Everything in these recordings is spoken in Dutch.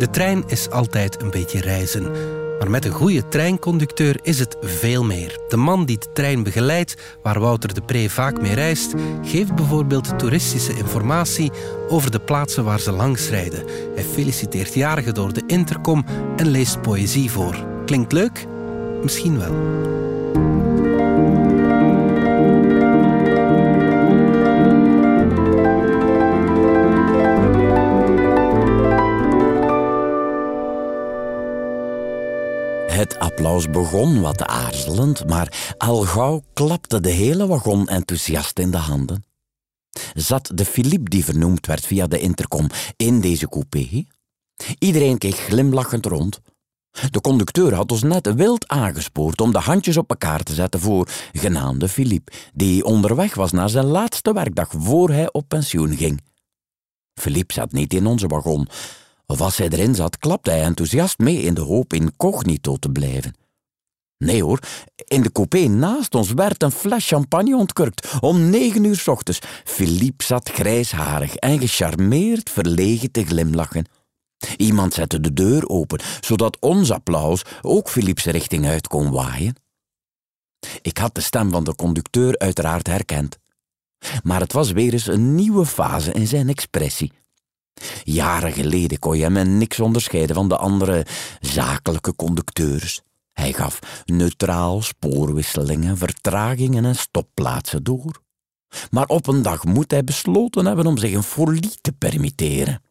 De trein is altijd een beetje reizen. Maar met een goede treinconducteur is het veel meer. De man die de trein begeleidt, waar Wouter de Pre vaak mee reist, geeft bijvoorbeeld toeristische informatie over de plaatsen waar ze langs rijden. Hij feliciteert jarigen door de intercom en leest poëzie voor. Klinkt leuk? Misschien wel. Applaus begon wat aarzelend, maar al gauw klapte de hele wagon enthousiast in de handen. Zat de Philippe die vernoemd werd via de intercom in deze coupé? Iedereen keek glimlachend rond. De conducteur had ons net wild aangespoord om de handjes op elkaar te zetten voor genaamde Philippe, die onderweg was naar zijn laatste werkdag voor hij op pensioen ging. Philippe zat niet in onze wagon, of als hij erin zat, klapte hij enthousiast mee in de hoop incognito te blijven. Nee hoor, in de coupé naast ons werd een fles champagne ontkurkt om negen uur s ochtends. Philippe zat grijsharig en gecharmeerd verlegen te glimlachen. Iemand zette de deur open, zodat ons applaus ook Philippe's richting uit kon waaien. Ik had de stem van de conducteur uiteraard herkend. Maar het was weer eens een nieuwe fase in zijn expressie. Jaren geleden kon je hem niks onderscheiden van de andere zakelijke conducteurs. Hij gaf neutraal spoorwisselingen, vertragingen en stopplaatsen door. Maar op een dag moet hij besloten hebben om zich een folie te permitteren.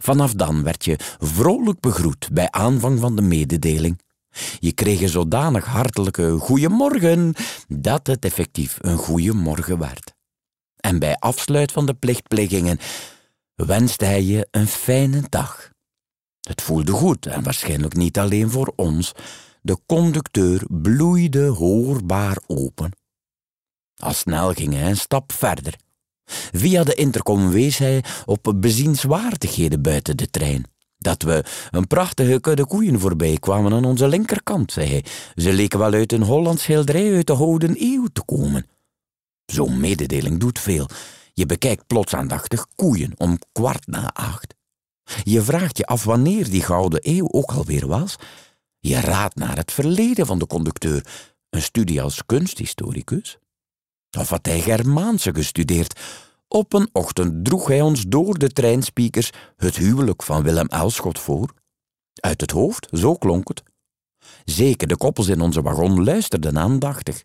Vanaf dan werd je vrolijk begroet bij aanvang van de mededeling. Je kreeg een zodanig hartelijke goeiemorgen dat het effectief een goeiemorgen werd. En bij afsluit van de plichtplegingen wenste hij je een fijne dag. Het voelde goed en waarschijnlijk niet alleen voor ons. De conducteur bloeide hoorbaar open. Al snel ging hij een stap verder. Via de intercom wees hij op bezienswaardigheden buiten de trein. Dat we een prachtige kudde koeien voorbij kwamen aan onze linkerkant, zei hij. Ze leken wel uit een Hollands schilderij uit de Gouden Eeuw te komen. Zo'n mededeling doet veel. Je bekijkt plots aandachtig koeien om kwart na acht. Je vraagt je af wanneer die Gouden Eeuw ook alweer was. Je raadt naar het verleden van de conducteur, een studie als kunsthistoricus. Of had hij Germaanse gestudeerd? Op een ochtend droeg hij ons door de treinspeakers het huwelijk van Willem Elschot voor. Uit het hoofd, zo klonk het. Zeker de koppels in onze wagon luisterden aandachtig.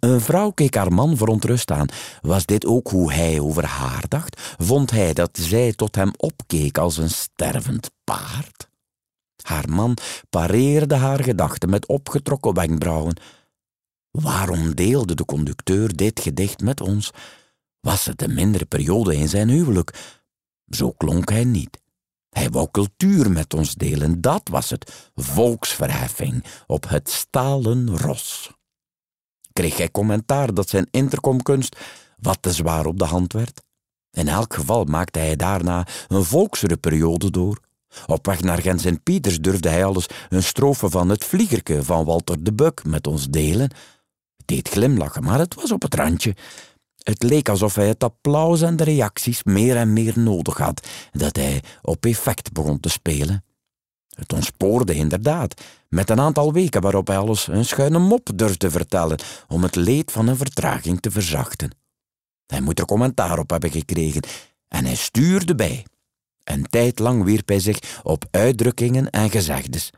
Een vrouw keek haar man verontrust aan. Was dit ook hoe hij over haar dacht? Vond hij dat zij tot hem opkeek als een stervend paard? Haar man pareerde haar gedachten met opgetrokken wenkbrauwen. Waarom deelde de conducteur dit gedicht met ons? Was het een mindere periode in zijn huwelijk? Zo klonk hij niet. Hij wou cultuur met ons delen, dat was het, volksverheffing op het stalen ros. Kreeg hij commentaar dat zijn intercomkunst wat te zwaar op de hand werd? In elk geval maakte hij daarna een volksere periode door. Op weg naar Gens en Pieters durfde hij alles een strofe van het vliegerke van Walter de Buk met ons delen, deed glimlachen, maar het was op het randje. Het leek alsof hij het applaus en de reacties meer en meer nodig had, dat hij op effect begon te spelen. Het ontspoorde inderdaad, met een aantal weken waarop hij alles een schuine mop durfde vertellen om het leed van een vertraging te verzachten. Hij moet er commentaar op hebben gekregen en hij stuurde bij. Een tijd lang wierp hij zich op uitdrukkingen en gezegdes.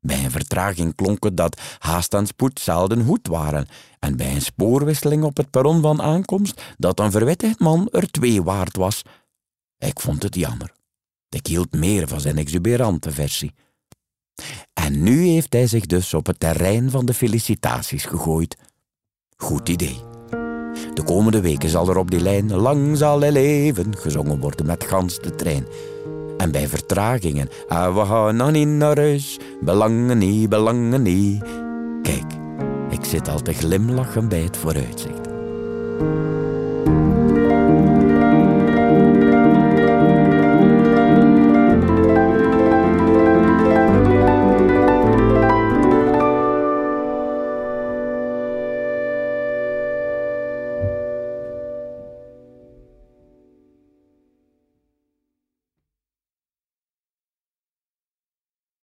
Bij een vertraging klonk het dat haast en spoed zelden goed waren, en bij een spoorwisseling op het perron van aankomst dat een verwittigd man er twee waard was. Ik vond het jammer. Ik hield meer van zijn exuberante versie. En nu heeft hij zich dus op het terrein van de felicitaties gegooid. Goed idee. De komende weken zal er op die lijn lang zal hij leven gezongen worden met gans de trein. En bij vertragingen, ah, we gaan nog niet naar huis, belangen niet, belangen niet. Kijk, ik zit al te glimlachen bij het vooruitzicht.